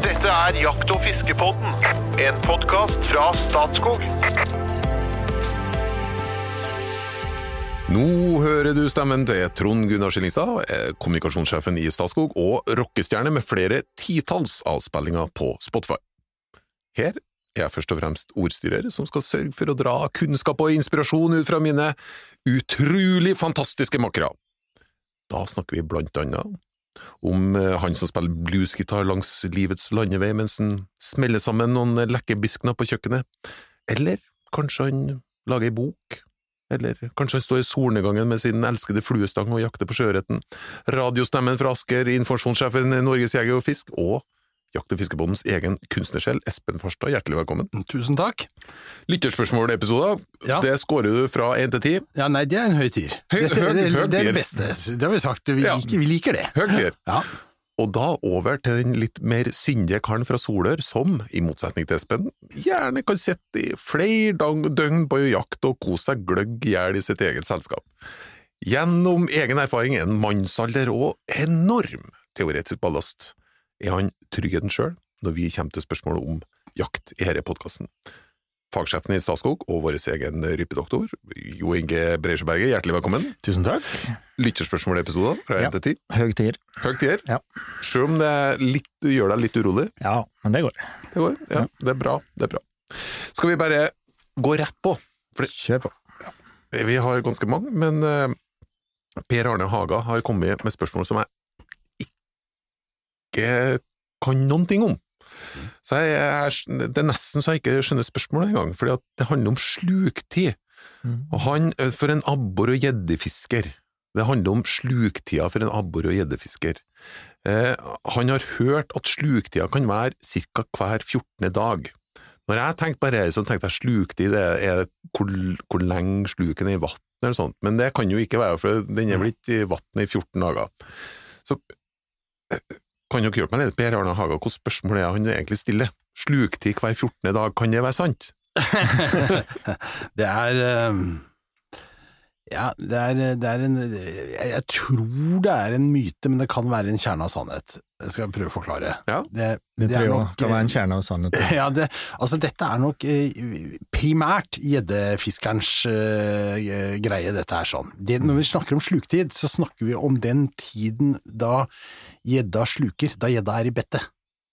Dette er Jakt- og fiskepodden, en podkast fra Statskog. Nå hører du stemmen til Trond Gunnar Skillingstad, eh, kommunikasjonssjefen i Statskog og rockestjerne med flere titalls avspillinger på Spotify. Her er jeg først og fremst ordstyrer som skal sørge for å dra kunnskap og inspirasjon ut fra mine utrolig fantastiske makkere. Da snakker vi blant annet om eh, han som spiller bluesgitar langs livets landevei mens han smeller sammen noen lekkerbiskener på kjøkkenet, eller kanskje han lager ei bok, eller kanskje han står i solnedgangen med sin elskede fluestang og jakter på sjøørreten, radiostemmen fra Asker, informasjonssjefen i Norges Jeger og Fisk, og Jakt- og fiskebondens egen kunstnersjel, Espen Farstad, hjertelig velkommen. Tusen takk. Lytterspørsmål-episoder, Ja. det scorer du fra én til ti. Ja, nei, det er en høy tier. Høy- Dette, høy- det, høy det er det beste. Det har vi sagt, vi, Ja. liker, vi liker det. Høy tier. Ja. Og da over til den litt mer syndige karen fra Solør, som, i motsetning til Espen, gjerne kan sitte i flere døgn på jakt og kose seg gløgg i hjel i sitt eget selskap. Gjennom egen erfaring, er en mannsalder og enorm teoretisk ballast, er han tryggheten sjøl når vi kommer til spørsmålet om jakt i denne podkasten. Fagsjefen i Statskog og vår egen rypedoktor, Jo Inge Breisjøberget, hjertelig velkommen. Tusen takk. Lytterspørsmål-episoder fra Ja. 1 til 10. Høg tier. Høg tier. Ja. Selv om det litt, gjør deg litt urolig. Ja, men det går. Det går. Ja, det er bra. Det er bra. Skal vi bare gå rett på? Det, Kjør på. vi har ganske mange, men eh, Per Arne Haga har kommet med spørsmål som jeg ikke kan noen ting om. Så jeg, jeg, det er nesten så jeg ikke skjønner spørsmålet engang, for det handler om sluktid. Og han, eh, for en abbor- og gjeddefisker, det handler om sluktida for en abbor- og gjeddefisker. Eh, han har hørt at sluktida kan være ca. hver 14. dag. Når jeg tenkte på det, så tenkte jeg sluktid det er hvor, hvor lenge sluken er i vann, eller sånt, men det kan jo ikke være, for den er vel ikke i vann i 14 dager. Så eh, kan dere hjelpe meg litt, Per Arne Haga, hvilket spørsmål er han egentlig stiller? Sluktid hver 14. dag, kan det være sant? Det er eh, Ja, det er, det er en jeg tror det er en myte, men det kan være en kjerne av sannhet. Det skal jeg prøve å forklare. Ja. Det, Det, det tror er jeg nok, kan være en kjerne av sannheten. Ja, det, altså dette er nok eh, primært gjeddefiskerens uh, greie, dette er sånn. Det, når vi snakker om sluktid, så snakker vi om den tiden da gjedda sluker, da gjedda er i bettet.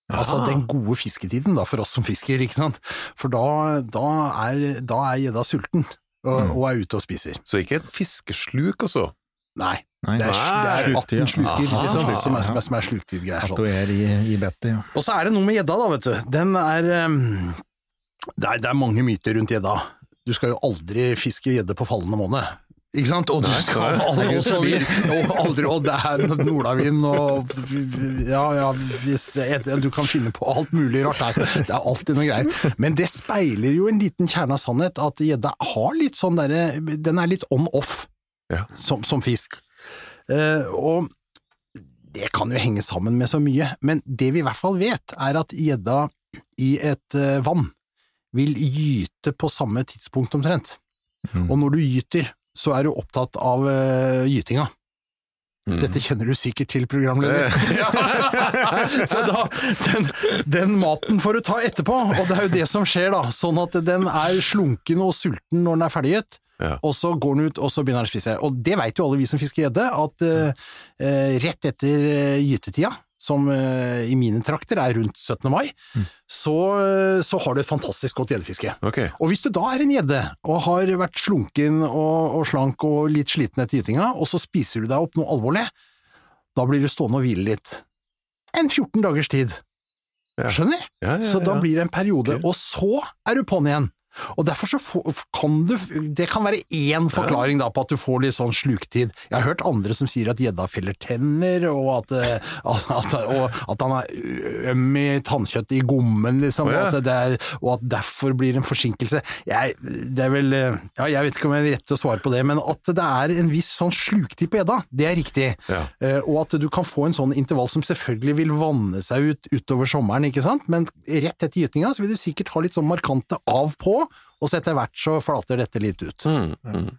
Altså den gode fisketiden da, for oss som fisker, ikke sant. For da, da er da er gjedda sulten, og, og er ute og spiser. Så ikke en fiskesluk, altså? Nei, Nei, det er, det er sluktid, 18 sluker Aha. liksom, som, er, som, er, som er sluktidgreier. Sånn. du i, i bettet, ja. Og så er det noe med gjedda, da, vet du. Den er um, det, er det er mange myter rundt gjedda. Du skal jo aldri fiske gjedde på fallende måned. Ikke sant? Og du skal aldri, og, og, aldri, og det er nordavind og Ja, ja, hvis, du kan finne på alt mulig rart her. Det er alltid noe greier. Men det speiler jo en liten kjerne av sannhet, at gjedda har litt sånn derre Den er litt on-off Ja. som, som fisk. Eh, og det kan jo henge sammen med så mye, men det vi i hvert fall vet, er at gjedda i et eh, vann vil gyte på samme tidspunkt omtrent. Mm. Og når du gyter, så er du opptatt av eh, gytinga. Mm. Dette kjenner du sikkert til, programleder. Så da, den, den maten får du ta etterpå, og det er jo det som skjer da, sånn at den er slunken og sulten når den er ferdiggitt, Ja. og så går den ut, og så begynner den å spise. Og det vet jo alle vi som fisker gjedde, at uh, rett etter eh, gytetida, som i mine trakter er rundt 17. mai, så, eh, så har du et fantastisk godt gjeddefiske. Okay. Og hvis du da er en gjedde, og har vært slunken og, og slank og litt sliten etter gytinga, og så spiser du deg opp noe alvorlig, da blir du stående og hvile litt. En 14 dagers tid. Ja. Skjønner? Ja, ja, Så da blir det en periode, okay. og så er du på'n igjen. Og derfor så kan du Det kan være én forklaring da på at du får litt sånn sluktid. Jeg har hørt andre som sier at gjedda feller tenner, og at, eh, at, at, og at han er øm i tannkjøttet i gommen, liksom, oh, ja. og, er, og at derfor blir det en forsinkelse. Jeg, det er vel eh, Ja, jeg vet ikke om jeg er rett til å svare på det, men at det er en viss sånn sluktid på gjedda, det er riktig. Ja. Eh, og at du kan få en sånn intervall som selvfølgelig vil vanne seg ut utover sommeren, ikke sant? Men rett etter gytinga så vil du sikkert ha litt sånn markante av på, og så etter hvert så flater dette litt ut. Mm, mm.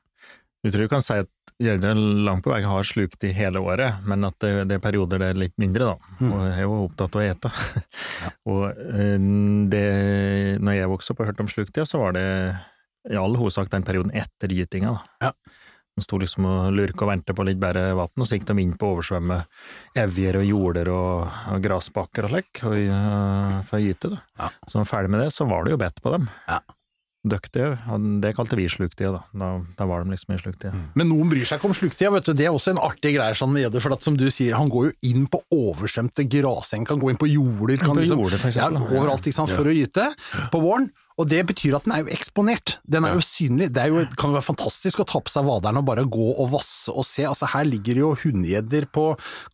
Du tror du kan si at Gjedde langt på vei har slukt i hele året, men at det, det er perioder det er litt mindre, da. Mm. Og jeg er jo opptatt av å ete. og eh, det, når jeg vokste opp og hørte om sluktida, så var det i all hovedsak den perioden etter gytinga, da. Ja. De sto liksom og lurka og ventet på litt bedre vann, og så gikk de inn på å oversvømme evjer og jorder og, og grasbakker og slik, og, uh, for å gyte. Da. Ja. Så når de var ferdig med det, så var det jo bedt på dem. Ja. Og det kalte vi sluktida, da. da. Da var de liksom i sluktida. Men noen bryr seg ikke om sluktida, vet du. Det er også en artig greie sånn med gjedder. For at, som du sier, han går jo inn på oversvømte graseng, kan gå inn på jorder, kan På liksom, jorder, for eksempel, Ja, overalt, ikke sant, for å gyte på våren. Og det betyr at den er jo eksponert. Den er jo synlig. Det er jo, kan jo være fantastisk å ta på seg vaderen og bare gå og vasse og se. Altså Her ligger det jo hunngjedder på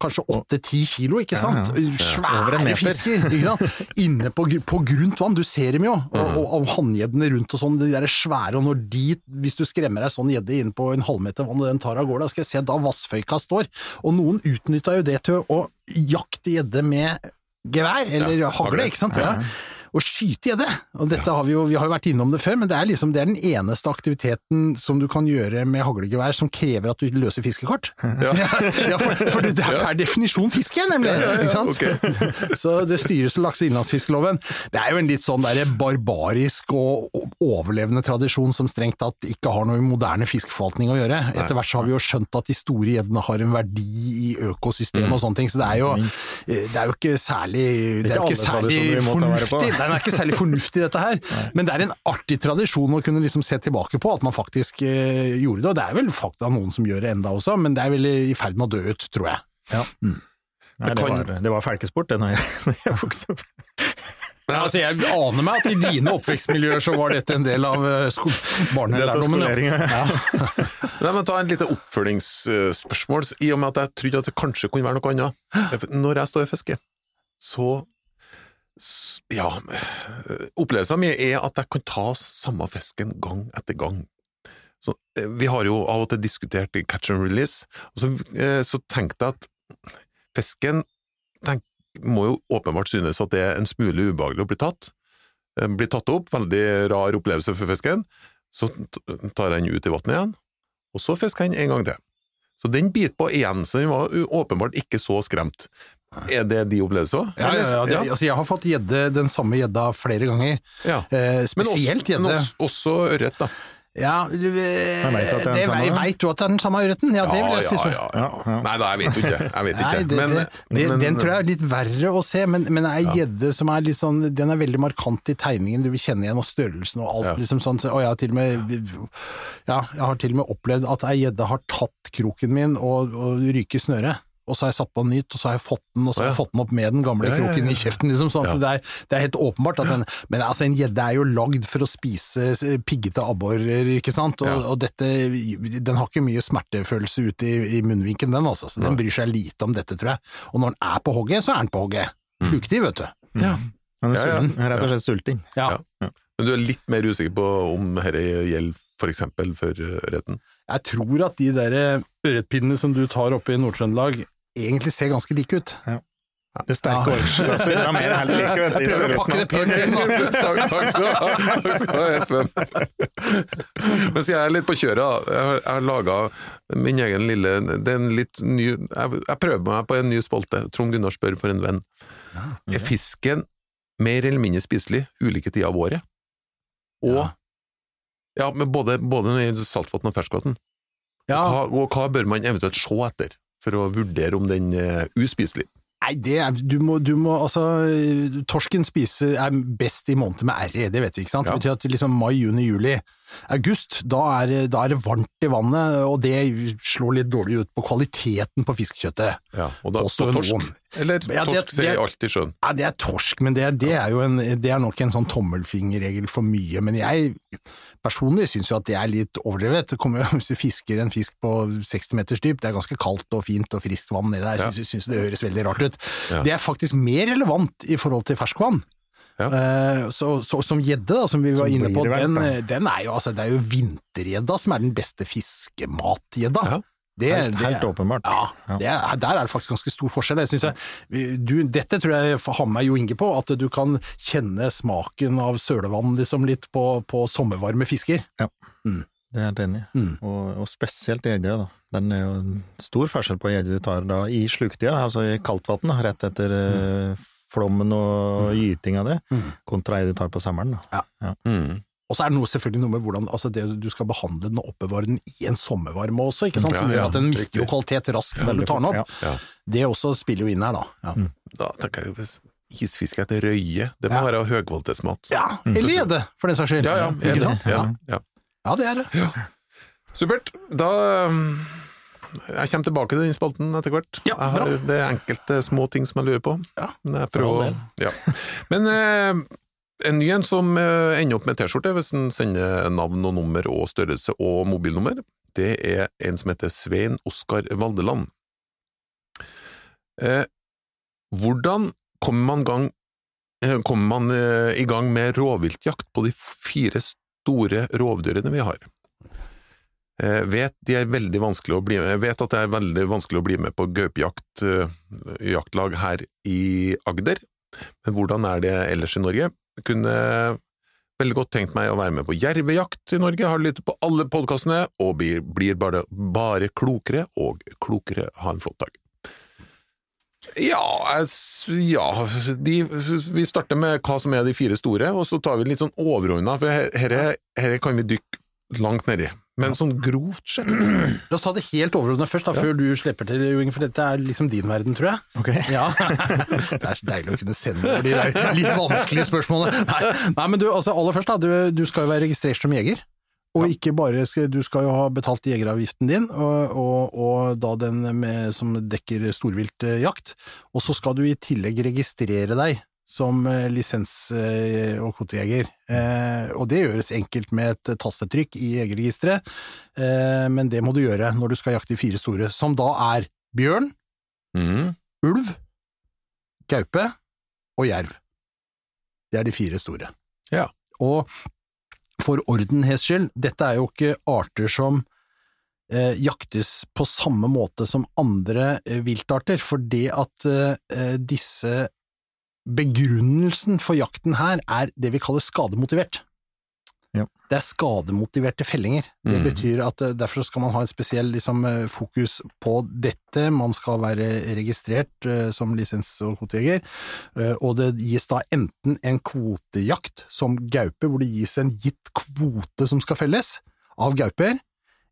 kanskje åtte-ti kilo, ikke sant? Svære fisker, ikke sant? Inne på, på grunt vann. Du ser dem jo. Og, og, og hanngjeddene rundt og sånn, de der svære. Og når de, hvis du skremmer ei sånn gjedde inn på en halvmeter vann og den tar av gårde, da skal jeg se da vassføyka står. Og noen utnytta jo det til å jakte gjedde med gevær, eller Ja, hagle. ikke sant? Ja. Å skyte gjedde. Og dette har vi jo, vi har jo vært innom det før, men det er liksom det er den eneste aktiviteten som du kan gjøre med haglegevær som krever at du løser fiskekort. Ja, ja for, for det er per definisjon fiske, nemlig. Sant? Så det styres av lakse- og innlandsfiskeloven. Det er jo en litt sånn der barbarisk og overlevende tradisjon som strengt tatt ikke har noe i moderne fiskeforvaltning å gjøre. Etter hvert så har vi jo skjønt at de store gjeddene har en verdi i økosystemet og sånne ting, så det er jo, det er jo ikke særlig Det er ikke særlig fornuftig. Den er ikke særlig fornuftig, dette her. Men det er en artig tradisjon å kunne liksom se tilbake på, at man faktisk eh, gjorde det. Og det er vel fakta noen som gjør det enda også, men det er vel i ferd med å dø ut, tror jeg. Nei, det, kan- var, det var felkesport, det, når jeg, når jeg vokste opp. Men altså, jeg aner meg at i dine oppvekstmiljøer så var dette en del av sko barnelærdommen. ja. Nei, men Ta en lite oppfølgingsspørsmål, i og med at jeg trodde at det kanskje kunne være noe annet. Når jeg står og fisker, så Ja, opplevelsen min er at jeg kan ta samme fisken gang etter gang. Så, eh, vi har jo av og til diskutert i catch and release, og så, eh, så tenkte jeg at fisken tenk, må jo åpenbart synes at det er en smule ubehagelig å bli tatt. Eh, Blir tatt opp, veldig rar opplevelse for fisken. Så tar jeg den ut i vannet igjen, og så fisker jeg den en gang til. Så den biter på igjen, så den var åpenbart ikke så skremt. Er det de opplevelser òg? Ja, ja, ja, altså, jeg har fått gjedde, den samme gjedda flere ganger. ja. Eh, spesielt gjedde. men også, også ørret, da. Ja, du, eh, vet det er det samme, vet du at det er den samme ørreten? Ja, det vil jeg si. ja, ja, ja. Ja, ja. Nei da, jeg vet jo ikke. Jeg vet ikke. Nei, det, men, det, men- den tror jeg er litt verre å se, men, men ei gjedde som er litt sånn Den er veldig markant i tegningen, du vil kjenne igjen og størrelsen og alt. Ja. liksom sånn, Og jeg har til og med Ja, jeg har til og med opplevd at ei gjedde har tatt kroken min og, og ryker snøret. Og så har jeg satt på en nytt, og så har jeg fått den, og så har jeg fått den opp med den gamle Ja, ja, ja. kroken i kjeften. liksom sånn at Ja. det, er, det er helt åpenbart at den Men altså, en gjedde er jo lagd for å spise eh, piggete abborer, ikke sant? Og, Ja. og dette Den har ikke mye smertefølelse ute i, i munnvinken, den altså. Så den bryr seg lite om dette, tror jeg. Og når den er på hogget, så er den på hogget. Sluktiv, vet du. ja. Han er Ja, ja. sulten, rett og slett sulting. Ja. Ja. Men du er litt mer usikker på om dette gjelder eksempel for ørreten? Jeg tror at de der ørretpinnene som du tar oppe i Nord-Trøndelag, egentlig ser ganske like ut. Det sterke Ja. årslasset er mer helt like, vet du, prøver å pakke det pent inn, takk, takk skal du ha, takk skal du ha, Espen. Mens jeg er litt på kjøret. Jeg har, laga min egen lille Det er en litt ny Jeg, jeg prøver meg på en ny spolte. Trond Gunnar spør for en venn. Er fisken mer eller mindre spiselig ulike tider av året? Og Ja. med både, både saltvann og ferskvann. Ja, Hva, og hva bør man eventuelt se etter for å vurdere om den er uspiselig? Nei, det er, du må, du må altså Torsken spiser er best i måneder med R, det vet vi, ikke sant? Ja. Det betyr at liksom mai, juni, juli, august, da er, da er det varmt i vannet, og det slår litt dårlig ut på kvaliteten på fiskekjøttet. Ja, og da står på torsk? Eller Ja, det- torsk ser alltid skjønn. Ja, det er torsk, men det, det er jo en, det er nok en sånn tommelfingerregel for mye. Men jeg personlig syns jo at det er litt overdrevet. Det kommer jo, hvis du fisker en fisk på 60 meters dyp, det er ganske kaldt og fint og friskt vann nedi der, jeg syns, det høres veldig rart ut. Ja. Det er faktisk mer relevant i forhold til ferskvann. Ja. Eh, så, så som gjedde, som vi var Som inne på, den, den er jo, altså, det er jo vintergjedda som er den beste fiskematgjedda. Ja. Det, Helt, det- helt åpenbart. ja, Ja. det er, der er det faktisk ganske stor forskjell. Jeg jeg, du, dette tror jeg har med Jo Inge på, at du kan kjenne smaken av sølevann liksom litt på, på sommervarme fisker. Det er jeg helt enig i. Mm. Og, og spesielt gjedde, da. Den er jo en stor forskjell på gjedde du tar da i sluktida, altså i kaldtvann, rett etter mm. flommen og gyting av det, Mm. kontra ei du tar på sommeren. Da. Mm. Og så er det noe, selvfølgelig noe med hvordan altså det, du skal behandle den og oppbevare den i en sommervarme også, ikke sant? Som gjør at den mister jo kvalitet raskt når du tar den opp. Det også spiller jo inn her, da. Ja, Da tenker jeg hvis isfiske etter røye, det må være høykvalitetsmat. ja eller gjedde, for den saks skyld. Ja, ja, ikke sant? Ja, Ja. ja. ja, det er det. Supert. Da um, Jeg kommer tilbake til den spalten etter hvert. Ja, har, det er enkelte små ting som jeg lurer på. Ja, Men, jeg prøver, å- ja. Men eh, en ny en som eh, ender opp med T-skjorte, hvis en sender navn og nummer og størrelse og mobilnummer, det er en som heter Svein Oskar Valdeland. Eh, hvordan kommer man, gang, eh, kommer man eh, i gang med rovviltjakt på de fire store rovdyrene vi har? Eh, vet, de er å bli med, jeg vet at det er veldig vanskelig å bli med på gaupejakt, her i Agder, men hvordan er det ellers i Norge? Kunne veldig godt tenkt meg å være med på jervejakt i Norge, har lyttet på alle podkastene og blir, blir bare, bare klokere og klokere. Ha en flott dag. Ja, ja de, vi starter med hva som er de fire store, og så tar vi litt sånn overordna, for her- kan vi dykke langt nedi. Men sånn grovt sett La oss ta det helt overordnet først, da, før du slipper til, for dette er liksom din verden, tror jeg. Ok. Ja. Det er så deilig å kunne sende over de der litt vanskelige spørsmålene. Nei, Nei men du, altså aller først, da, du, du skal jo være registrert som jeger. Og ikke bare du skal jo ha betalt jegeravgiften din, og, og, og da den med, som dekker storviltjakt. Og så skal du i tillegg registrere deg som eh, lisens- eh, og kvotejeger. Eh, og det gjøres enkelt med et tastetrykk i jegerregisteret, men det må du gjøre når du skal jakte de fire store, som da er bjørn, mm. ulv, gaupe og jerv. Det er de fire store. Ja. Og for ordenhets skyld, dette er jo ikke arter som eh, jaktes på samme måte som andre eh, viltarter, for det at eh, disse Begrunnelsen for jakten her er det vi kaller skademotivert. Ja. Det er skademotiverte fellinger. Det mm. betyr at eh, derfor skal man ha en spesiell liksom, eh, fokus på dette. Man skal være registrert uh, som lisens- og kvotejeger, uh, og det gis da enten en kvotejakt som gaupe, hvor det gis en gitt kvote som skal felles av gauper,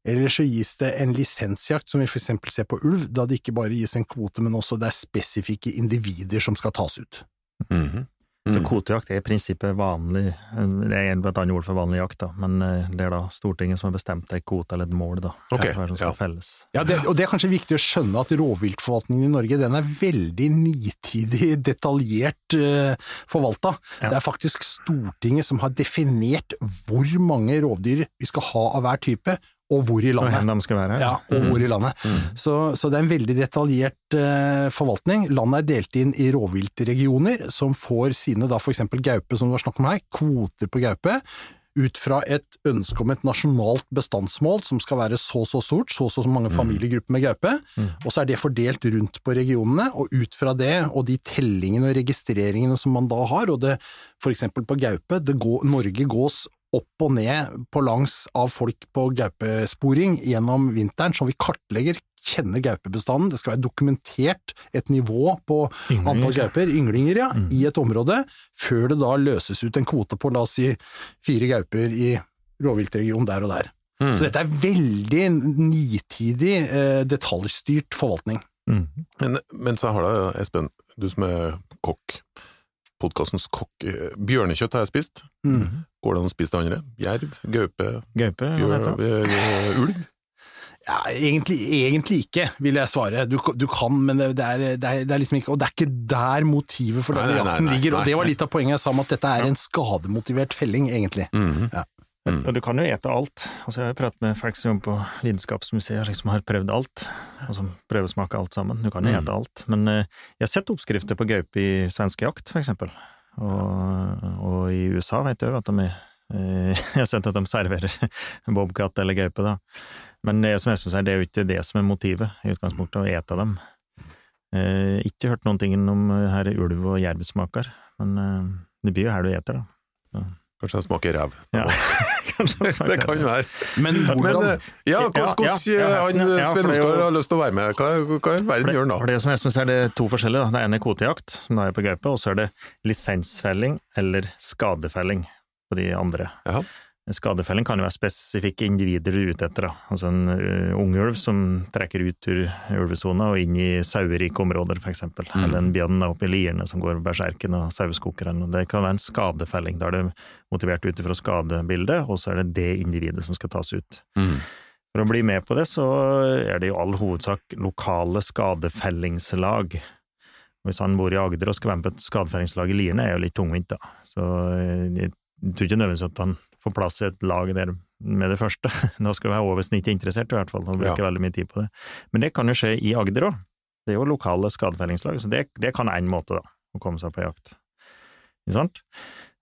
eller så gis det en lisensjakt som vi for eksempel ser på ulv, da det ikke bare gis en kvote, men også det er spesifikke individer som skal tas ut. Mhm. Så Mm. kvotejakt er i prinsippet vanlig, det er et annet ord for vanlig jakt, da, men eh, det er da Stortinget som har bestemt et kvote eller et mål, da, Okay, ja. Ja, det, og det er kanskje viktig å skjønne at rovviltforvaltningen i Norge den er veldig nitidig, detaljert uh, forvalta. Ja. Det er faktisk Stortinget som har definert hvor mange rovdyr vi skal ha av hver type, og hvor i Og landet. hvor de skal være. Ja, og hvor i landet. Så, så det er en veldig detaljert uh, forvaltning. Landet er delt inn i rovviltregioner, som får sine, da eksempel gaupe, som det var snakk om her, kvoter på gaupe, ut fra et ønske om et nasjonalt bestandsmål som skal være så så stort, så så mange familiegrupper med gaupe, og så er det fordelt rundt på regionene, og ut fra det, og de tellingene og registreringene som man da har, og det eksempel på gaupe, det går, Norge gås opp og ned på langs av folk på gaupesporing gjennom vinteren, som vi kartlegger, kjenner gaupebestanden. Det skal være dokumentert et nivå på Ynglinger. antall gauper, ynglinger, ja, i et område, før det da løses ut en kvote på, la oss si, fire gauper i rovviltregionen der og der. Mm. Så dette er veldig nitidig, eh, detaljstyrt forvaltning. Mm. Men, men så har da, Espen, du som er kokk, podkastens kokk, eh, bjørnekjøtt har jeg spist. Mm. Går det an å spise det andre? Jerv, gaupe, Gaupe, bjørn, du? eh, ulv? Ja, egentlig, egentlig ikke, vil jeg svare. Du, du kan, men det, det, er, det, er, det er liksom ikke Og det er ikke der motivet for denne jakten ligger, og det var litt av poenget jeg sa om at dette er en skademotivert felling, egentlig. Mhm. Mm. Og du kan jo ete alt. Altså, jeg har jo pratet med folk som jobber på Vitenskapsmuseet, liksom har prøvd alt, og som prøvesmaker alt sammen. Du kan jo Mm. ete alt. Men uh, jeg har sett oppskrifter på gaupe i svenskejakt, for eksempel. Og, og i USA vet jeg jo at de eh, Jeg har sett at de serverer bobkatt eller gaupe, da. Men det som Espen sier, det er jo ikke det som er motivet, i utgangspunktet, å ete dem. Eh, ikke hørt noen ting om eh, her ulv- og jervsmaker, men det blir jo her du eter, da. Kanskje han smaker ræv. Ja. Det kan kan være. Men hvordan Men ja, hvordan Ja, ja, ja, han Svein er Oskar har lyst til å være med? Hva, hva i verden gjør han For da? det som Espen sier, det er to forskjellige. Da. Det ene er kvotejakt, som da er på gaupe, og så er det lisensfelling eller skadefelling på de andre. Ja. Skadefelling kan jo være spesifikke individer du er ute etter. Da. Altså en uh, ungulv som trekker ut ur ulvesona og inn i sauerike områder, eksempel. Mm. Eller en bjørn oppe i lierne som går berserken og saueskokeren. Det kan være en skadefelling. Da er det motivert ut ifra skadebildet, og så er det det individet som skal tas ut. Mm. For å bli med på det, så er det i all hovedsak lokale skadefellingslag. Hvis han bor i Agder og skal være med på et skadefellingslag i Lierne, er jo litt tungvint, da. Så eh, jeg tror ikke nødvendigvis at han får plass i et lag der med det første. Da skal du være over snittet interessert, i hvert fall, og bruke Ja. veldig mye tid på det. Men det kan jo skje i Agder òg. Det er jo lokale skadefellingslag, så det, det kan én måte, da, å komme seg på jakt. Ikke sant?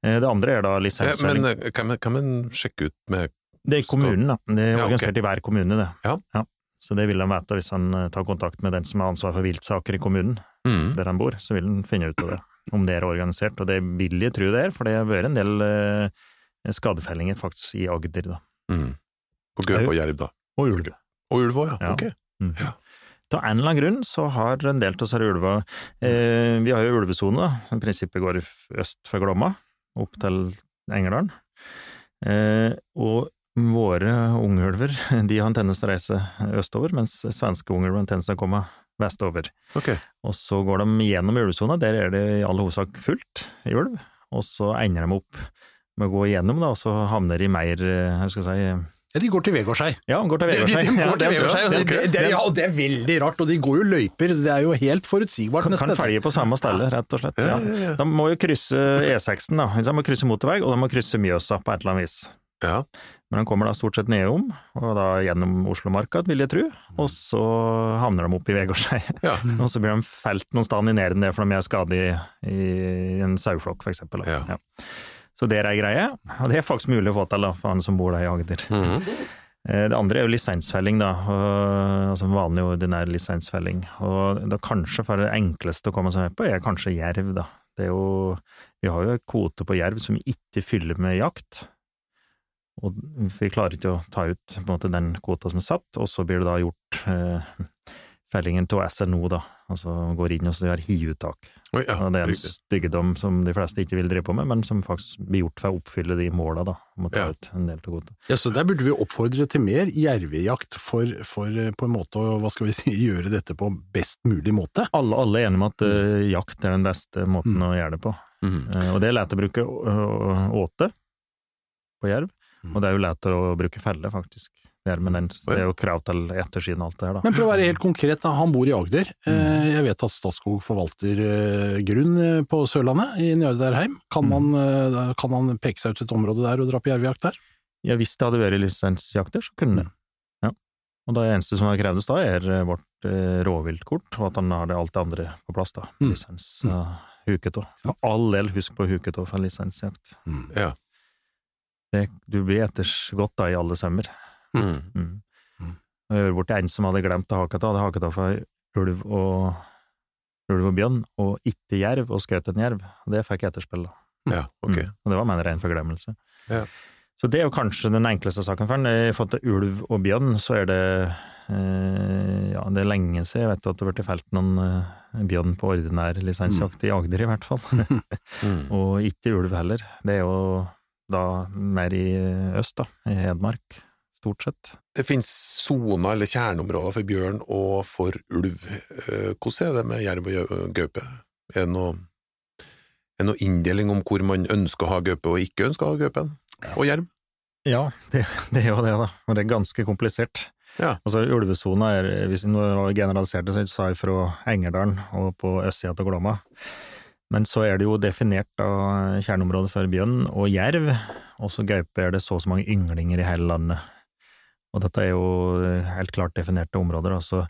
Eh, Det andre er da Ja, men eh, kan man- kan man sjekke ut med Det er i kommunen, da. Det er Ja, organisert i hver kommune, det. Ja. Så det vil han vite hvis han eh, tar kontakt med den som har ansvar for viltsaker i kommunen, mm. der han bor. Så vil han finne ut av det, om det er organisert. Og det vil jeg tro det er, for det har vært en del eh, skadefellinger faktisk i Agder, da. Mm. På gaupe og jerv, da. Og ulv. Og ulv òg, ja. Ja. Ok. Mm. Ja. Av en eller annen grunn så har en del av disse ulva eh, Vi har jo ulvesone, som i prinsippet går øst for Glomma, opp til Engerdalen. Eh, og våre ungulver de har en tendens til å reise østover, mens svenske ungulver har en tendens til å komme vestover. Okay. Og så går de gjennom ulvesona, der er det i all hovedsak fullt i ulv, og så ender de opp med å gå igjennom, da, og så havner de mer, eh, hva skal jeg si Ja, de går til Vegårshei. Ja, går til De, de, de Ja, går til Vegårshei, det, det, ja, og det er veldig rart, og de går jo løyper, det er jo helt forutsigbart Kan, kan felge på samme sted, rett og slett. Ja. De må jo krysse E6-en, da. De må krysse motorvei, og de må krysse Mjøsa på et eller annet vis. Ja. Men de kommer da stort sett nedom, og da gjennom Oslomarka, vil jeg tro, og så havner de opp i Vegårshei. Ja. Og så blir de felt noen steder i nærheten der, for de er skadet i, i en saueflokk, for eksempel. da. Ja. Så det er ei greie, og det er faktisk mulig å få til da, for han som bor der i Agder. Mm -hmm. Det andre er jo lisensfelling, da. Altså vanlig ordinær lisensfelling. Og da kanskje for det enkleste å komme seg med på, er kanskje jerv, da. Det er jo Vi har jo en kvote på jerv som ikke fyller med jakt. Og vi klarer ikke å ta ut måte, den kvota som er satt, og så blir det da gjort eh, fellingen til SNO, da. Altså går inn og så gjør hiuttak. Oi, ja. Og det er en riktig. styggedom som de fleste ikke vil drive på med, men som faktisk blir gjort for å oppfylle de måla, da. Om å ta Ja. ut en del av kvota. Ja, så Der burde vi oppfordre til mer jervejakt for, for eh, på en måte å hva skal vi si, gjøre dette på best mulig måte. Alle, alle er enige om at uh, jakt er den beste måten å gjøre det på. Mm. Uh, og det er lett å bruke åte på jerv, Mm. og det er jo lett å bruke felle, faktisk. Det er, men det er jo krav til ettersyn og alt det her, da. Men for å være helt konkret, da, han bor i Agder. Eh, Jeg vet at Statskog forvalter eh, grunn eh, på Sørlandet, i Njørdalheim. Kan, man, eh, kan han peke seg ut et område der og dra på jervejakt der? Ja, hvis det hadde vært lisensjakter, så kunne han. Ja. Og det eneste som kreves da, er vårt rovviltkort, og at han har det alt det andre på plass, da. Mm. Lisens. Uh, huketå. For all del, husk på huketå for lisensjakt. Ja. Det, du blir etters godt da i alle sømmer. Mm. Mm. Jeg vært en som hadde glemt å haketa, hadde haket av for ulv og ulv og bjørn, og ikke jerv, og skjøt en jerv. Det fikk etterspill, da. ja, okay. Mm. Og det var med en ren forglemmelse. Ja. Så det er jo kanskje den enkleste saken for ham. I forhold til ulv og bjørn, så er det eh, ja, det er lenge siden jeg vet at det har blitt felt noen eh, bjørn på ordinær lisensjakt, i Agder i hvert fall. Mhm. og ikke ulv heller. Det er jo da mer i øst, da, i Hedmark, stort sett. Det finnes soner eller kjerneområder for bjørn og for ulv. Eh, Hvordan er det med jerv og gaupe? Er det noe, er det noe inndeling om hvor man ønsker å ha gaupe og ikke ønsker å ha gaupen? Og jerv? Ja, det, det er jo det, da. Og det er ganske komplisert. Ja. Altså, ulvesona er, hvis vi generaliserte, så sa jeg fra Engerdalen og på østsida av Glomma. Men så er det jo definert da kjerneområdet for bjørn og jerv, og så gaupe er det så og så mange ynglinger i hele landet. Og dette er jo helt klart definerte områder. Altså,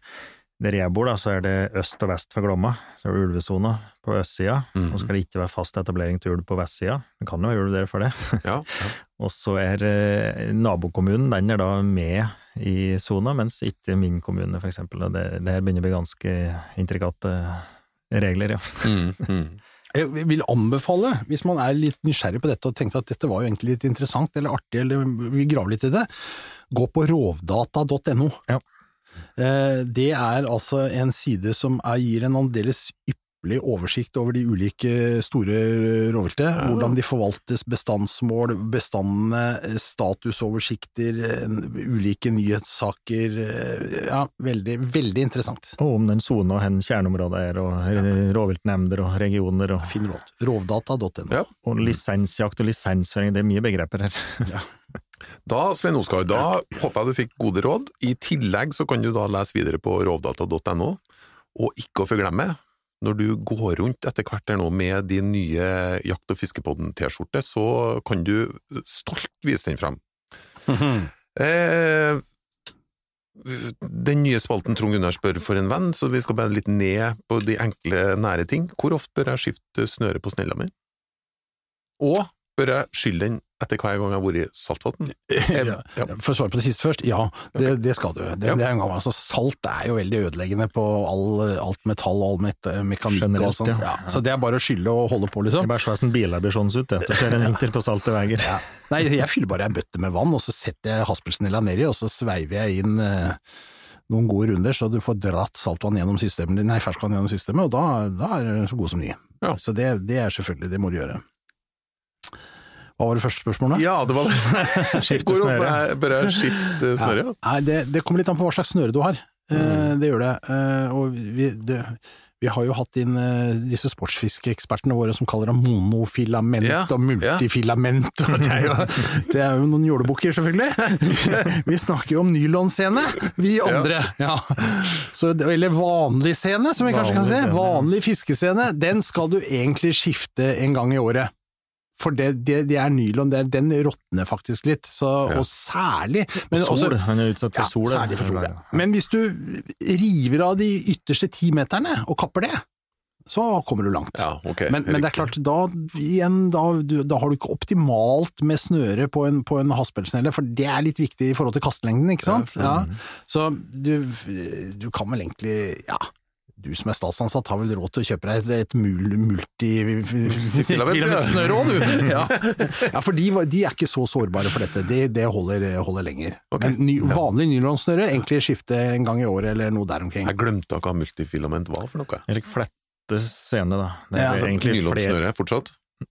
der jeg bor, da, så er det øst og vest for Glomma. Så er det ulvesona på østsida, Mhm. og skal det ikke være fast etablering til ulv på vestsida. Det kan jo være ulv der for det. Ja, ja. Og så er eh, nabokommunen, den er da med i sona, mens ikke min kommune, for eksempel. Det, det her begynner å bli ganske intrikate regler, ja. Mm, mm. Jeg vil anbefale, hvis man er litt nysgjerrig på dette og tenkte at dette var jo egentlig litt interessant eller artig, eller vil grave litt i det, gå på rovdata.no. Ja. Eh, Det er altså en side som er, gir en aldeles ypperlig oversikt over de ulike store rovviltet, hvordan de forvaltes, bestandsmål, bestandene, statusoversikter, eh, ulike nyhetssaker. eh, Ja, veldig, veldig interessant. Og om den sona og hen kjerneområdet er, og rovviltnemnder og regioner, og, Fin råd. Rovdata.no. Ja. og lisensjakt og lisensføring, det er mye begreper her. Da, Svein Oskar, da håper jeg du fikk gode råd. I tillegg så kan du da lese videre på rovdata.no, og ikke å forglemme, når du går rundt etter hvert her nå med din nye Jakt- og fiskepodden-T-skjorte, så kan du stolt vise den frem. Eh, den nye spalten Trond Gunnar spør for en venn, så vi skal bare litt ned på de enkle, nære ting. Hvor ofte bør jeg skifte snøret på snella mi? Og bør jeg skylle den etter hver gang jeg har vært i saltvann? Ja. Ja. For å svare på det siste først, ja, det, det skal du. Det, Ja. det er en gang, altså, salt er jo veldig ødeleggende på all, alt metall og all met mekanikk og Generelt, alt sånt. ja. Ja, så det er bare å skylle og holde på, liksom. Det er bare sånn biler blir sånn ut, det, at du kjører en inter på salte veier. Ja. Nei, jeg fyller bare ei bøtte med vann, og så setter jeg haspelsnella nedi, og så sveiver jeg inn eh, noen gode runder, så du får dratt saltvann gjennom systemet, nei, ferskvann gjennom systemet, og da, da er det så god som ny. Ja. Så det, det er selvfølgelig, det må du gjøre. Hva var det første spørsmålet? Ja, det var det. Skifte snøre. bør jeg- skifte snøre? Ja. Nei, det, det kommer litt an på hva slags snøre du har. Mm. det gjør det. Eh, og vi, det, vi har jo hatt inn eh, disse sportsfiskeekspertene våre som kaller det monofilament Ja, og multifilament. Og det, er jo, det er jo noen jålebukker, selvfølgelig. vi snakker jo om nylonscene, vi andre. Ja. Så, eller vanlig scene, som vi kanskje kan se. Vanlig fiskescene. Den skal du egentlig skifte en gang i året. For det, det, det er nylon, det, den råtner faktisk litt. Så, Ja. Og særlig men Og også- han er utsatt for ja, sol. særlig for sol. ja. Men hvis du river av de ytterste ti meterne og kapper det, så kommer du langt. Ja, okay, Men, men det er klart, da, igjen, da, du, da har du ikke optimalt med snøre på en, på en haspelsnelle, for det er litt viktig i forhold til kastelengden, ikke sant? Ja, Så du, du kan vel egentlig, ja, du som er statsansatt har vel råd til å kjøpe deg et, et mul, multifilamentsnøre òg, du! Ja, ja for de, de er ikke så sårbare for dette, det, det holder, holder lenger. Okay. Men ny, vanlig nylonsnøre, egentlig skifte en gang i året eller noe der omkring. Jeg glemte hva multifilament var for noe. Eller Flette scene, da. Det er Ja, altså, egentlig flere Nylonsnøre fortsatt?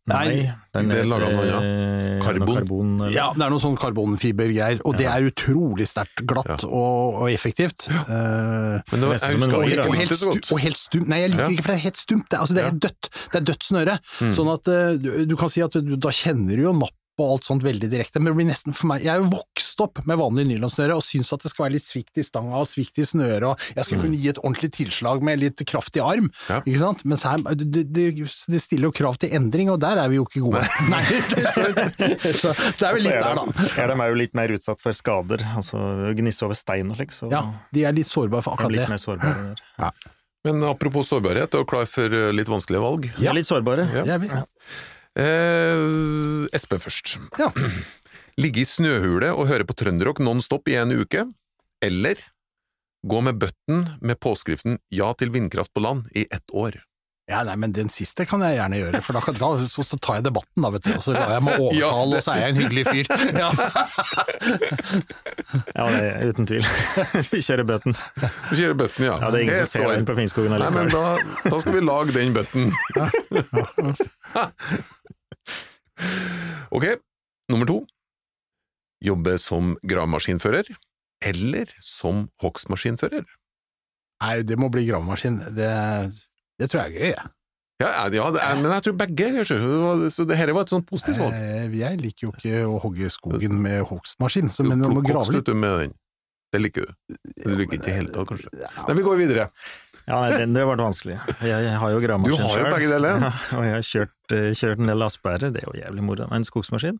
Nei, den det laget av noe, ja. eh, Karbon. karbon Ja, det er noe sånn karbonfibergreier, og det er utrolig sterkt glatt og, og effektivt. Eh, Men det var, jeg husker og, og, helt stu, og helt stumt. Nei, jeg liker Ja. ikke for det er helt stumt. Det, er- altså, det er Ja. dødt. Det er dødt snøre. Mm. Sånn at eh, du, du kan si at du, da kjenner du jo napp og alt sånt veldig direkte, men det blir nesten for meg Jeg er jo vokst opp med vanlig nylonsnøre og syns at det skal være litt svikt i stanga og svikt i snøret, og jeg skal kunne gi et ordentlig tilslag med litt kraftig arm, Mm. Ja. ikke sant? Mens her, det, det, det stiller jo krav til endring, og der er vi jo ikke gode. Nei, så, så det er vel litt er der, de, da. er de jo litt mer utsatt for skader, altså gnisse over stein og slik, så Ja, de er litt sårbare for de er akkurat litt det. mer sårbare der. Men apropos sårbarhet, er klar for eh, litt vanskelige valg? Er litt sårbare. Ja. Ja, er vi. Eh, Espen først. Ja. Ligge i snøhule og høre på trønderrock nonstop i en uke, eller gå med button med påskriften 'Ja til vindkraft på land' i ett år. Ja, nei, men den siste kan jeg gjerne gjøre, for da, kan, da så, så tar jeg debatten, da, vet du. Og så lar jeg meg overtale, Ja, og så er jeg en hyggelig fyr. Ja. Ja, det er uten tvil. Vi kjører bøtten. Vi kjører button, ja. Ja, det er ingen som ser den på Finnskogen Nei, men da, da skal vi lage den button. Ok, nummer to. Jobbe som gravemaskinfører, eller som hogstmaskinfører. Nei, det må bli gravemaskin. Det, det tror jeg er gøy, jeg. Ja, ja det er, men jeg tror begge kanskje. Så det dette var et sånt positivt valg. Eh, Jeg liker jo ikke å hogge skogen med hogstmaskin, så, men man må grave litt. du, med den. Det liker du. Du liker ikke i hele tatt, kanskje. Nei, vi går videre. Ja, nei, den, det ble vanskelig. Jeg, jeg har jo Du gravemaskin har jo begge deler. Ja, og jeg har kjørt, eh, kjørt en del lastebærere, det er jo jævlig moro. med en skogsmaskin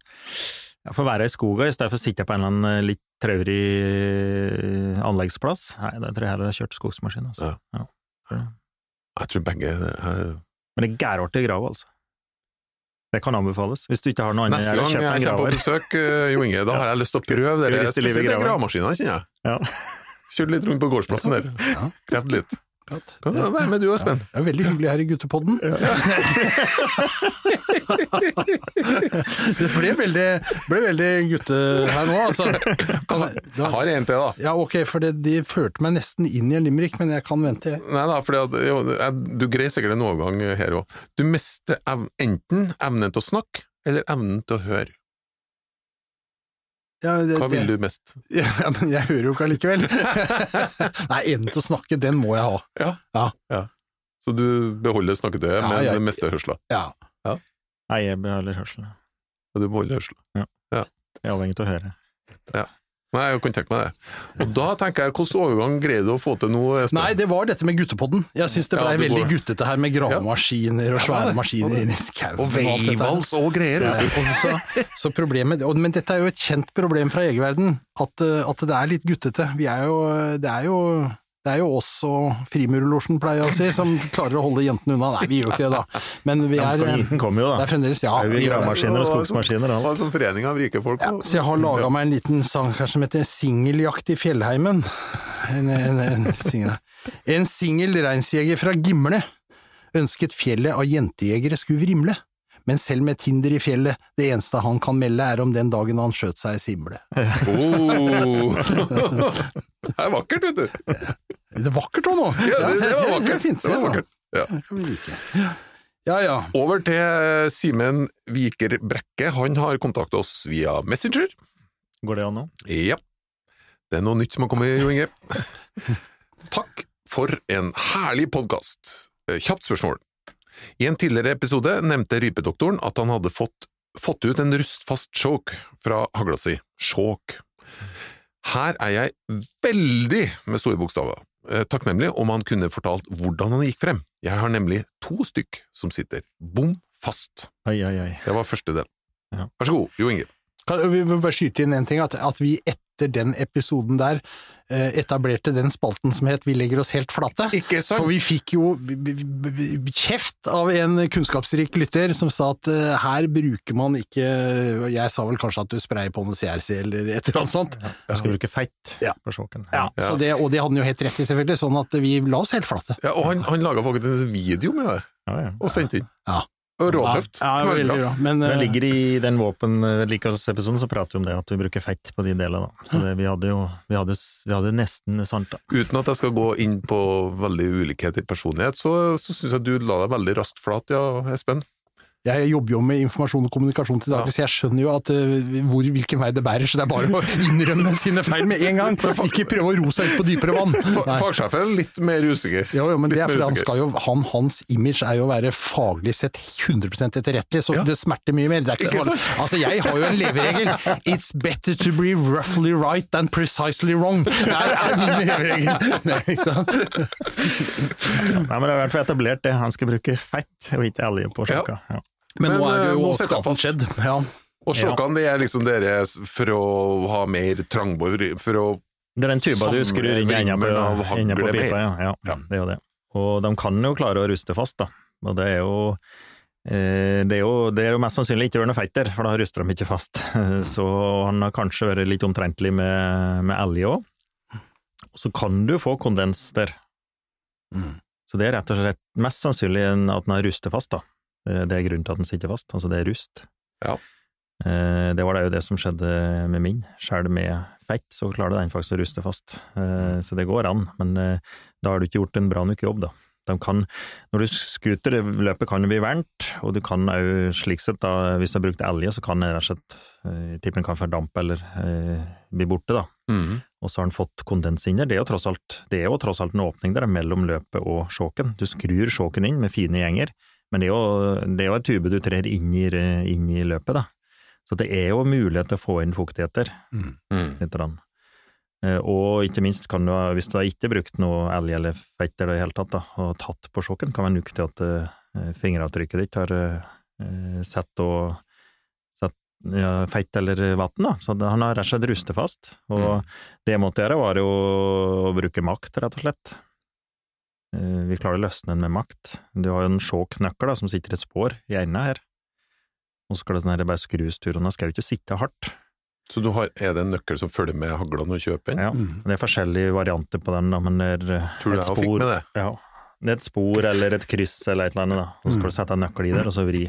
Jeg får være i skoga i stedet for å sitte på en eller annen eh, litt traurig eh, anleggsplass. Nei, da tror jeg heller jeg har kjørt skogsmaskin. Altså. Ja. Ja. Jeg tror begge eh, Men det er gærartig å grave, altså. Det kan anbefales. Hvis du ikke har noe annet Neste å gjøre, gang jeg kommer på besøk, Jo Inge, da har jeg lyst til å prøve spesielle graven? gravemaskinene, kjenner jeg. Ja. Kjørt litt rundt på gårdsplassen der. Ja. Krevd litt. Akkurat. Kan du være med du, Espen? Det er veldig hyggelig her i guttepodden. det ble veldig, ble veldig gutte her nå, altså. Kan, jeg- Jeg har en til, da. ja, ok, for det, de førte meg nesten inn i en limerick, men jeg kan vente. jeg. Nei da, for du greier sikkert en overgang her òg. Du mister ev enten evnen til å snakke, eller evnen til å høre. Ja, det, Hva vil du mest? Ja, men jeg hører jo ikke allikevel. Nei, evnen til å snakke, den må jeg ha. Ja. Så du beholder snakketøyet, Ja, men jeg- det meste hørsla. Ja. Nei, jeg beholder hørselen. Ja, du beholder hørsla. Jeg er avhengig av å høre. Nei, jeg kunne tenkt meg det. Og da tenker jeg, hvilken overgang greier du å få til nå, Nei, det var dette med guttepodden. Jeg syns det Ja, blei det veldig går. guttete her med gravemaskiner og svære maskiner inni skauen. Og veivals og greier. Ja, og så, så problemet, og, men dette er jo et kjent problem fra jegerverden, at, eh, at det er litt guttete. Vi er jo, det er jo det er jo også og Frimurlosjen, pleier jeg å si, som klarer å holde jentene unna. Nei, vi gjør ikke det, da. Men vi er Jenten kommer jo, Det er fremdeles Ja. Det er jo gravemaskiner og skogsmaskiner. Det som forening av rike folk. Ja, så jeg har laga meg en liten sang her som heter Singeljakt i fjellheimen. En, en, en, singel- en singel reinsjeger fra Gimle ønsket fjellet av jentejegere skulle vrimle. Men selv med Tinder i fjellet, det eneste han kan melde er om den dagen han skjøt seg i simle. Oh. det er vakkert, vet du. Det er vakkert òg nå! Ja, det, det var er vakkert. fint. Det var vakkert. Ja. Det kan vi like. Ja ja. Over til Simen Viker Brekke. Han har kontaktet oss via Messenger. Går det an nå? Ja. Det er noe nytt som har kommet, Jo Inge. Takk for en herlig podkast. Kjapt spørsmål. I en tidligere episode nevnte rypedoktoren at han hadde fått, fått ut en rustfast choke fra hagla si. Choke. Her er jeg veldig, med store bokstaver, eh, takknemlig om han kunne fortalt hvordan han gikk frem. Jeg har nemlig to stykk som sitter bom fast. Oi, oi, oi. Det var første del. Ja. Vær så god, Jo Inge. Kan, vi må bare skyte inn en ting, at, at vi etter den episoden der eh, etablerte den spalten som het Vi legger oss helt flate. Ikke sant? For vi fikk jo kjeft av en kunnskapsrik lytter som sa at eh, her bruker man ikke Jeg sa vel kanskje at du sprayer på noe CRC eller et eller annet sånt. Du skal bruke feit Ja. på sjåken. Ja, Ja. Så det, og det hadde han jo helt rett i, selvfølgelig, sånn at vi la oss helt flate. Ja, og han, han laga faktisk en video med det, Ja, ja. og sendte inn. Ja. Råtøft. Ja, ja, veldig bra. Men, Det eh, ligger i den våpenvedlikeholdsepisoden, så prater vi om det, at vi bruker feit på de delene. da. Så det, vi hadde jo vi hadde, vi hadde nesten sant, da. Uten at jeg skal gå inn på veldig ulikhet i personlighet, så, så syns jeg du la deg veldig raskt flat, ja, Espen. Jeg jobber jo med informasjon og kommunikasjon til daglig, så jeg skjønner jo at uh, hvor, hvilken vei det bærer, så det er bare å innrømme sine feil med en gang. Ikke prøve å ro seg ut på dypere vann. Fagsjefen er litt mer usikker. Jo, jo, men det er fordi han skal jo, han, hans image er jo å være faglig sett 100% etterrettelig, så Ja. det smerter mye mer. Det er ikke, Ikke altså, jeg har jo en leveregel. It's better to be roughly right than precisely wrong. Det er, min leveregel. Nei, ikke sant? Nei, men det er i hvert fall etablert det. Han skal bruke fett og ikke olje på Ja. Ja. Men, Men, nå er det eh, jo fast. skjedd. Ja. Og sjåkene det er liksom dere for å ha mer trangbord, for å Det er den tuba du skrur inn i enda på, på pipa, ja. ja. Ja. Det er jo det. Og de kan jo klare å ruste fast, da. Og det er jo eh, det er, jo, det er jo mest sannsynlig ikke Ørne noe feit for da ruster de ikke fast. Så han har kanskje vært litt omtrentlig med, med elg òg. Og så kan du få kondens der. Mm. Så det er rett og slett mest sannsynlig at den har rustet fast, da. Det det er grunnen til at den sitter fast, altså det er rust. Ja. Eh, Det var det jo det som skjedde med min. Sjøl med feit så klarer den faktisk å ruste fast. Eh, Så det går an, men eh, da har du ikke gjort en bra nok jobb, da. De kan, når du skuter, løpet kan jo bli varmt, og du kan òg slik sett, da, hvis du har brukt elge, så kan det rett og slett, eh, den kan fordampe eller eh, bli borte, da. Mm. Og så har den fått kondens inn der. Det er jo tross alt, det er jo tross alt en åpning der mellom løpet og sjåken. Du skrur sjåken inn med fine gjenger, men det er jo, det er jo en tube du trer inn i, inn i løpet, da. Så det er jo mulighet til å få inn fuktigheter. Mm. Mhm. litt. Eh, Og ikke minst kan du, ha- hvis du har ikke brukt noe elg eller feit i det hele tatt, da, og tatt på sjokken, kan være nok til at eh, fingeravtrykket ditt har eh, sett og sett ja, feit eller vann, da. Så han har rett og slett rustet fast. Og Mm. det jeg måtte gjøre, var jo å bruke makt, rett og slett. Eh, Vi klarer å løsne den med makt. Du har jo en sjåknøkkel som sitter i et spor i enden her. Og så skal det sånn her bare skrus tur, og den skal jo ikke sitte hardt. Så du har, er det en nøkkel som følger med hagla når du kjøper den? Ja, det er forskjellige varianter på den, da, men det er eh, Tror du et jeg fikk med det? Ja. Det er et spor eller et kryss eller et eller annet, da. Og så skal du sette en nøkkel i der, og så vri.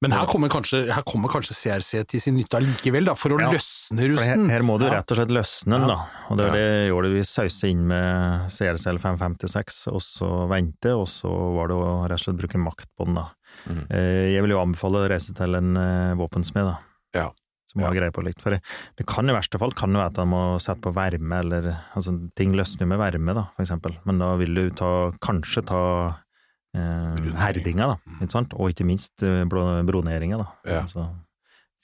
Men her kommer, kanskje, her kommer kanskje CRC til sin nytte allikevel, da, for å Ja. løsne rusten. her, her må du rett og slett løsne den, da. Og det er det gjorde. Vi sausa inn med CRCL 556, og så vente, og så var det å rett og slett bruke makt på den, da. Mhm. Eh, Jeg vil jo anbefale å reise til en eh, våpensmed, da. Ja. Som har greie på litt. For det, det kan i verste fall kan jo være at man må sette på varme, eller altså, ting løsner med varme, da, for eksempel. Men da vil du ta, kanskje ta eh, herdinga, da, ikke sant? Og ikke minst eh, broneringa, da. Ja. Altså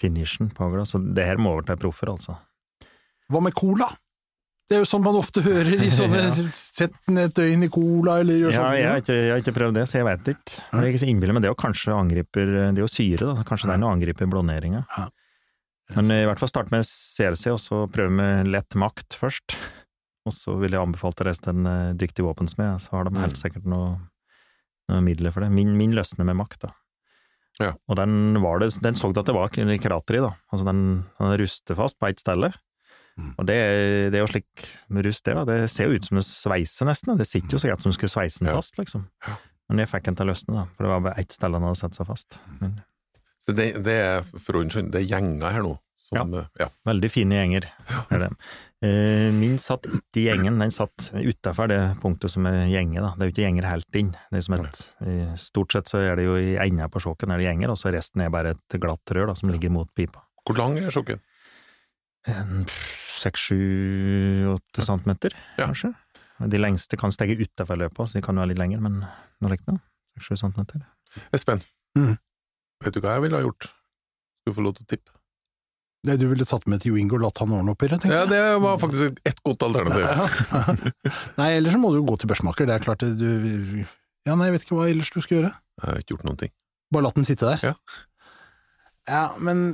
finishen på hagla. Så det her må over til proffer, altså. Hva med cola? Det er jo sånn man ofte hører i sånne Sett den et døgn i cola, eller gjør Ja, sånn. jeg har, ikke, jeg har ikke prøvd det, så jeg vet ikke. Jeg er ikke så innbillet, men det jo kanskje angriper Det jo syre, da. Kanskje det er noe angriper blåneringa. Ja. Men i hvert fall starte med CRC, og så prøve med lett makt først. Og så vil jeg anbefale til resten en eh, dyktig våpensmed, så har de helt Mm. sikkert noe midler for det. Min, min løsner med makt, da. Ja. Og den var det, den så at det var krater i, da. Altså den, den ruster fast på ett sted. Mm. Og det, det er jo slik med rust det, da. Det ser jo ut som en sveise, nesten. Det sitter jo så greit som skulle sveise den Ja. fast, liksom. Ja. Men jeg fikk den til å løsne, da. For det var bare ett sted den hadde satt seg fast. Men Så det, det er for ordens skyld, det er gjenger her nå. Som, ja. ja. veldig fine gjenger, er det. Eh, min satt ikke i gjengen, den satt utafor det punktet som er gjenge, da. Det er jo ikke gjenger helt inn. Det er som et, stort sett så er det jo i enda på sjåken er det gjenger, og så resten er bare et glatt rør da, som ligger mot pipa. Hvor lang er sjokken? En Seks, sju, åtte centimeter, Ja. kanskje. De lengste kan stege utafor løpet, så de kan jo være litt lengre, men nå likte det. Seks-sju centimeter. Espen, mm. vet du hva jeg ville ha gjort? Skal du få lov til å tippe? Det du ville tatt med til Jo Ingo og latt han ordne opp i det, Ja, det var faktisk et godt alternativ. Nei, ellers så må du jo gå til børsmaker, det er klart du Ja, nei, jeg vet ikke hva ellers du skal gjøre. Jeg har ikke gjort noen ting. Bare latt den sitte der? Ja. Ja, men,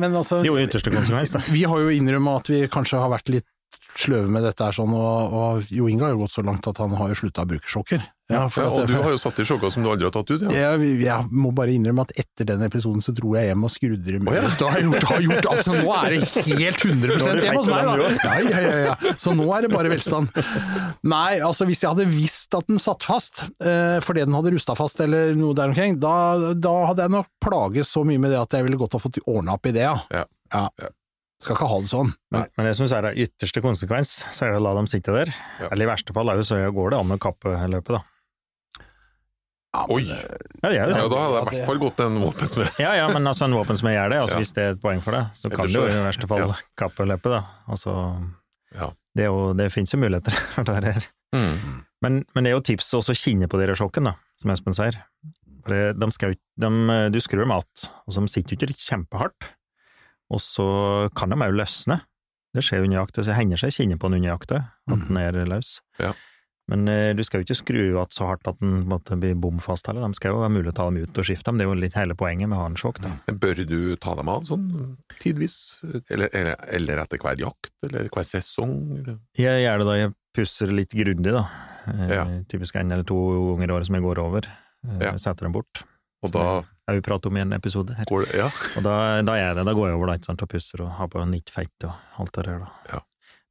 men altså Jo, i ytterste konsekvens, da. Vi har jo innrømmet at vi kanskje har vært litt sløve med dette er sånn, og, og Jo Inge har jo gått så langt at han har jo slutta å bruke sjokker. Ja, for Ja, at- og du har jo satt i sjokka som du aldri har tatt ut, ja. jeg, jeg må bare innrømme at etter den episoden så dro jeg hjem og skrudde dem oh, ja. ut. har gjort, har gjort, altså Nå er det helt 100 hjemme hos meg, da! Ja, ja, ja, ja. Så nå er det bare velstand. Nei, altså hvis jeg hadde visst at den satt fast, eh, fordi den hadde rusta fast eller noe der omkring, da, da hadde jeg nok plaget så mye med det at jeg ville godt ha fått ordna opp i det, ja. Ja. Ja. Ja. Skal ikke ha det sånn. Men, men jeg syns er det ytterste konsekvens, så er det å la dem sitte der. Ja. Eller i verste fall er jo så går det an å kappe løpet, da. Oi! Ja, det er det. Ja, da hadde jeg i hvert fall gått en våpensmed. Ja, ja, men altså en våpensmed gjør det, altså Ja. hvis det er et poeng for det, så kan Ellers du jo i verste fall ja. kappe løpet, da. Altså, Ja. det, er jo, det finnes jo muligheter for det her. Mm. Men, men det er jo tips også å kinne på dere sjokken, da, som Espen sier. For det, de skal de, du skrur dem att, og så de sitter jo ikke kjempehardt. Og så kan de òg løsne. Det skjer under jakta, så det hender seg kinne på den under jakta, at den er løs. Ja. Men eh, du skal jo ikke skru igjen så hardt at den måtte bli blir bom fast heller. De skal jo være mulig å ta dem ut og skifte dem. Det er jo litt hele poenget med å ha en sjokk. Men Bør du ta dem av sånn tidvis? Eller, eller, eller etter hver jakt? Eller hver sesong? Eller? Jeg gjør det da jeg pusser litt grundig, da. Eh, Ja. Typisk en eller to ganger i året som jeg går over. Eh, Ja. Setter dem bort. Og da har vi pratet om i en episode her. det Ja. Og da, da er det, da går jeg over da, ikke sant, og pusser og har på nytt fett og alt det der, da. Ja.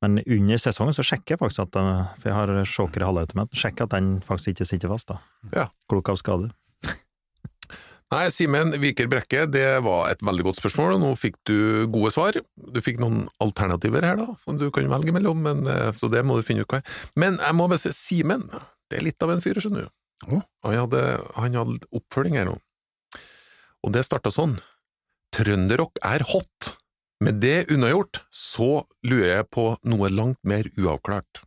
Men under sesongen så sjekker jeg faktisk at den, for jeg har sjåker i halvautomat, sjekker at den faktisk ikke sitter fast, da. Ja. Klok av skade. Nei, Simen Viker Brekke, det var et veldig godt spørsmål, og nå fikk du gode svar. Du fikk noen alternativer her, da, som du kan velge mellom, men, eh, så det må du finne ut hva er. Men jeg må bare si, Simen, det er litt av en fyr, skjønner du. Å? Han hadde, han hadde oppfølging her nå. Og det starta sånn. Trønderrock er hot. Med det unnagjort, så lurer jeg på noe langt mer uavklart.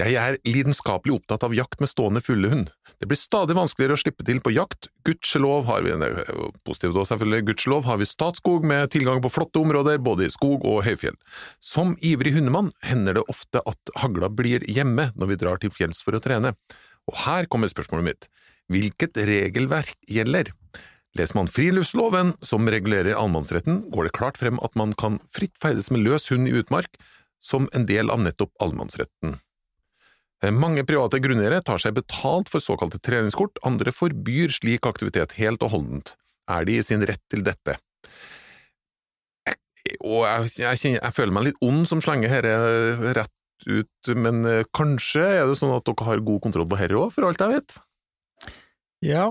Jeg er lidenskapelig opptatt av jakt med stående fuglehund. Det blir stadig vanskeligere å slippe til på jakt. Gudskjelov har vi, det er positivt også selvfølgelig, gudskjelov har vi Statskog med tilgang på flotte områder både i skog og høyfjell. Som ivrig hundemann hender det ofte at hagla blir hjemme når vi drar til fjells for å trene. Og her kommer spørsmålet mitt. Hvilket regelverk gjelder? Leser man friluftsloven, som regulerer allemannsretten, går det klart frem at man kan fritt ferdes med løs hund i utmark, som en del av nettopp allemannsretten. Eh, Mange private grunneiere tar seg betalt for såkalte treningskort, andre forbyr slik aktivitet helt og holdent. Er de i sin rett til dette? Jeg, og jeg, jeg, jeg føler meg litt ond som slenger dette rett ut, men eh, kanskje er det sånn at dere har god kontroll på herre òg, for alt jeg vet? Ja.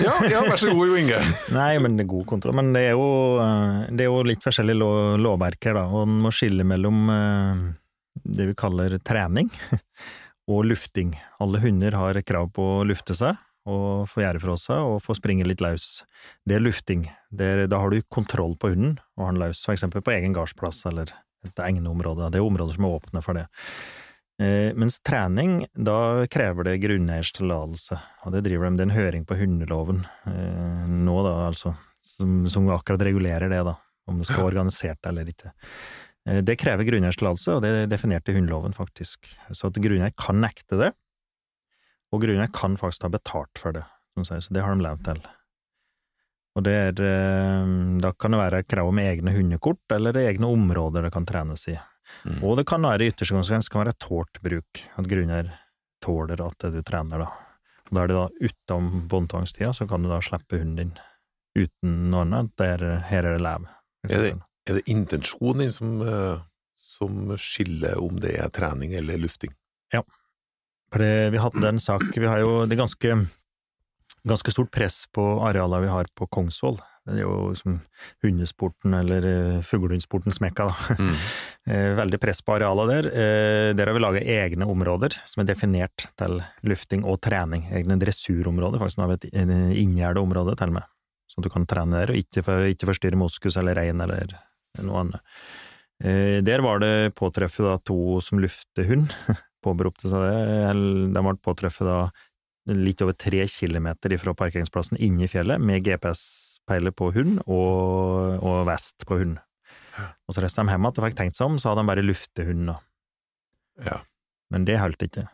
Ja, ja vær så god, Jo Inge. Nei, men det er god kontroll. Men det er jo, eh, det er jo litt forskjellige lov, lovverk her, da, og en må skille mellom eh, det vi kaller trening og lufting. Alle hunder har krav på å lufte seg og få gjerde fra seg og få springe litt løs. Det er lufting. Det er, da har du kontroll på hunden og har den løs, for eksempel på egen gardsplass eller et egnet område. Det er områder som er åpne for det. Eh, mens trening, da krever det grunneiers tillatelse, og det driver de, er en høring på hundeloven eh, nå, da, altså, som, som akkurat regulerer det, da, om det skal være organisert eller ikke. Eh, det krever grunneiers tillatelse, og det er definert i hundeloven, faktisk. Så at grunneier kan nekte det, og grunneier kan faktisk ha betalt for det, så det har de levd til. Og det er, eh, da kan det være krav om egne hundekort, eller egne områder det kan trenes i. Mm. Og det kan være i ytterste konsekvens kan være tålt bruk, at grunner tåler at du trener, da. Og da er det da utenom båndtvangstida, så kan du da slippe hunden din uten noe annet, der her er det lev. Er det, er det intensjonen din som, eh, som skiller om det er trening eller lufting? For det, vi hadde en sak Vi har jo det ganske, ganske stort press på arealene vi har på Kongsvoll. Det er jo som hundesporten, eller uh, fuglehundsportens mekka, da. Mm. Eh, veldig press på arealene der. Eh, der har vi laga egne områder som er definert til lufting og trening. Egne dressurområder, faktisk. Nå har vi et eh, inngjerda område til og med, så du kan trene der, og ikke, for, ikke forstyrre moskus eller rein eller noe annet. Eh, der var det påtreffet da to som luftehund, påberopte seg det. De ble påtreffet da litt over tre kilometer fra parkeringsplassen inne i fjellet, med GPS-peiler på hund og, og vest på hund. Og så reiste de hjem igjen og fikk tenkt seg om, så hadde de bare luftehund, da. Ja. Men det holdt ikke.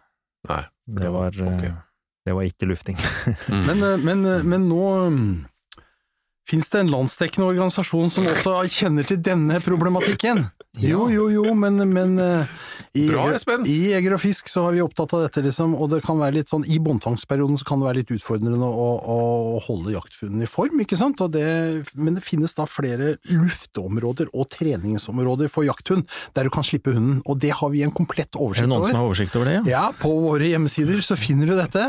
Nei. Det var, ok. eh, det var ikke lufting. Mm. Men, eh, men, eh, men nå mm, Fins det en landsdekkende organisasjon som også kjenner til denne problematikken? Jo, jo, jo, men, men i, Bra, Espen. i Jeger og Fisk så har vi opptatt av dette, liksom, og det kan være litt sånn, i båndfangstperioden så kan det være litt utfordrende å, å holde jaktfunden i form, ikke sant? Det, men det finnes da flere lufteområder og treningsområder for jakthund, der du kan slippe hunden, og det har vi en komplett oversikt over. Er det noen over. som har oversikt over det? Ja? Ja, på våre hjemmesider så finner du dette.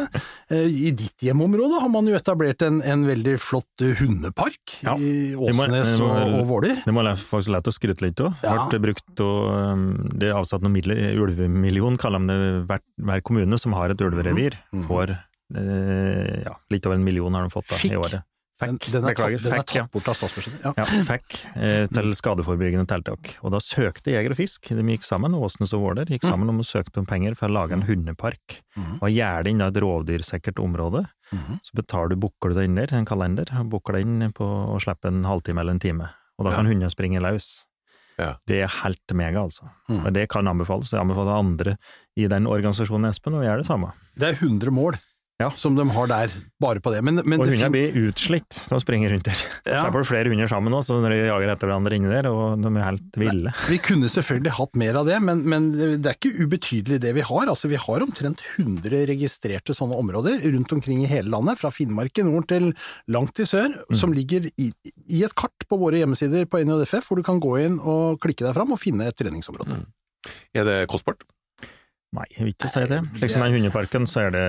Eh, I ditt hjemmeområde har man jo etablert en, en veldig flott eh, hundepark Ja. i Åsnes må- og, og Våler. Det må faktisk lett å skryte litt av. Det, brukt, og, um, det er avsatt noen midler, ulvemillion kaller de det, hver, hver kommune som har et ulverevir, Mhm. får eh, ja, litt over en million har de fått da, i året. Den, Fikk, den er, tatt, den er fikk, ja. tatt bort av statsbudsjettet. Ja. Ja, fikk eh, til skadeforebyggende tiltak. Og da søkte Jeger og Fisk, de gikk sammen, Åsnes og Våler gikk sammen om å søke om penger for å lage en hundepark. Mhm. Og gjerde inn et rovdyrsikkert område. Mhm. Så betaler du, booker du deg inn der, en kalender, booker deg inn på å slippe en halvtime eller en time. Og da Ja. kan hundene springe løs. Ja. Det er helt mega, altså. Mm. Og det kan anbefales. Jeg anbefaler andre i den organisasjonen, Espen, å gjøre det samme. Det er 100 mål Ja. som de har der, bare på det. Men, men og det hundene blir utslitt når de springer rundt der. ja, Der får du flere hunder sammen så når de jager etter hverandre inni der, og de er helt ville. Vi kunne selvfølgelig hatt mer av det, men, men det er ikke ubetydelig det vi har. Altså, vi har omtrent 100 registrerte sånne områder rundt omkring i hele landet, fra Finnmark i nord til langt i sør, Mm. som ligger i, i et kart på våre hjemmesider på NJFF, hvor du kan gå inn og klikke deg fram og finne et treningsområde. Mm. Er det kostbart? Nei, jeg vil ikke si det. Liksom den hundeparken, så er det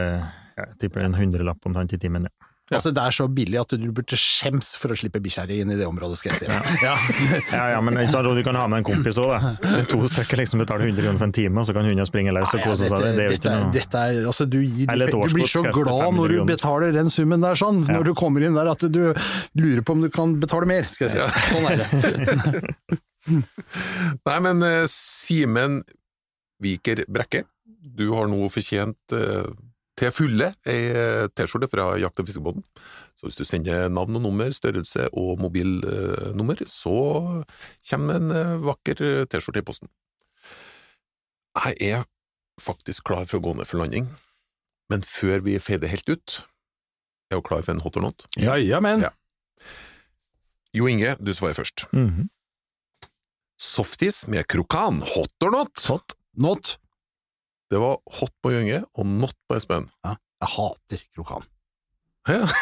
jeg tipper en hundrelapp omtrent i timen. Ja. Ja. Altså, det er så billig at du burde skjems for å slippe bikkja di inn i det området, skal jeg si. Ja. Ja, ja, men sant, du kan ha med en kompis òg, da. To stykker liksom betaler 100 kroner for en time, og så kan hundene springe løs og kose seg. Det er jo ikke noe dette er, altså du, gir, Eller du blir så glad når du betaler den summen der sånn, Ja. når du kommer inn der at du lurer på om du kan betale mer, skal jeg si. Sånn er det. Nei, men eh, Simen Viker Brekke, du har nå fortjent eh, til fulle ei eh, T-skjorte fra Jakt- og fiskebåten. Så hvis du sender navn og nummer, størrelse og mobilnummer, så kommer en eh, vakker eh, T-skjorte i posten. Jeg er faktisk klar for å gå ned for landing, men før vi fader helt ut, er hun klar for en hot or not? Ja, ja, men. Ja. Jo Inge, du svarer først. Mhm. Softis med krokan, hot or not? Hot. Not. Det var hot på Gjønge og not på Espen. Jeg hater krokan. Ja.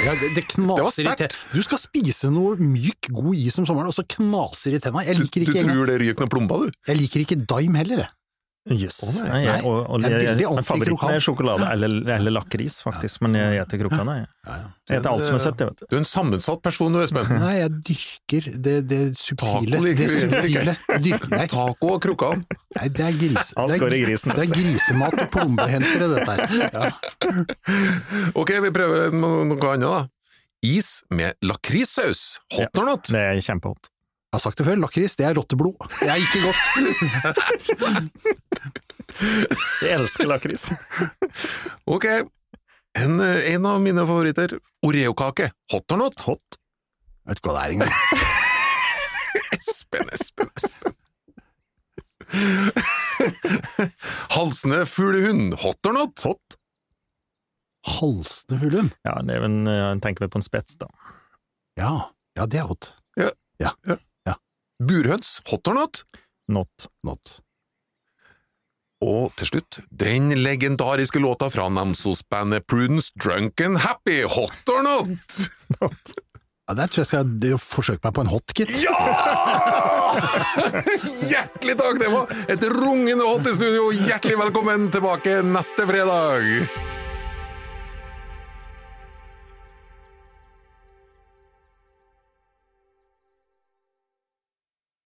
Ja, det, det Det knaser i tennene. Du skal spise noe myk, god is om sommeren, og så knaser i tennene. Jeg Du, ikke du du tror det ryker noen plomba, du? jeg liker ikke Dime heller, jeg. Jøss. Å, nei. Nei, jeg- og- og Jeg er jeg- veldig jeg- Favoritten er sjokolade eller, eller lakris, faktisk, men jeg spiser krokane. Jeg. jeg spiser alt som er søtt, jeg, vet du. Du er en sammensatt person, du, Espen. Nei, jeg dyrker det, det subtile. Taco Det du subtile. Dyrker, Taco og krokkan. nei, det er gris. Alt det er, går i grisen, Det er grisemat og plombehentere, dette her. Ja. Ok, vi prøver noe annet, da. Is med lakrissaus. Hot or not? Det er kjempehot. Jeg har sagt det før, lakris det er rotteblod. Det er ikke godt. Jeg elsker lakris. Ok. En, eh, en av mine favoritter. Oreokake. Hot or not? Hot. Jeg vet ikke hva det er engang. Espen, Espen, Espen. Halsende fuglehund. Hot or not? Hot. Halsende fuglehund. Ja, det er en, en tenker vel på en spets, da. Ja. ja, det er hot. Burhøns. Hot or not? Not. Not. Og til slutt, den legendariske låta fra Namsos-bandet Prudence Drunken Happy. Hot or not? Ja, Der tror jeg skal forsøke meg på en hotkit. Ja! Hjertelig takk! Det var et rungende hot i studio. Hjertelig velkommen tilbake neste fredag.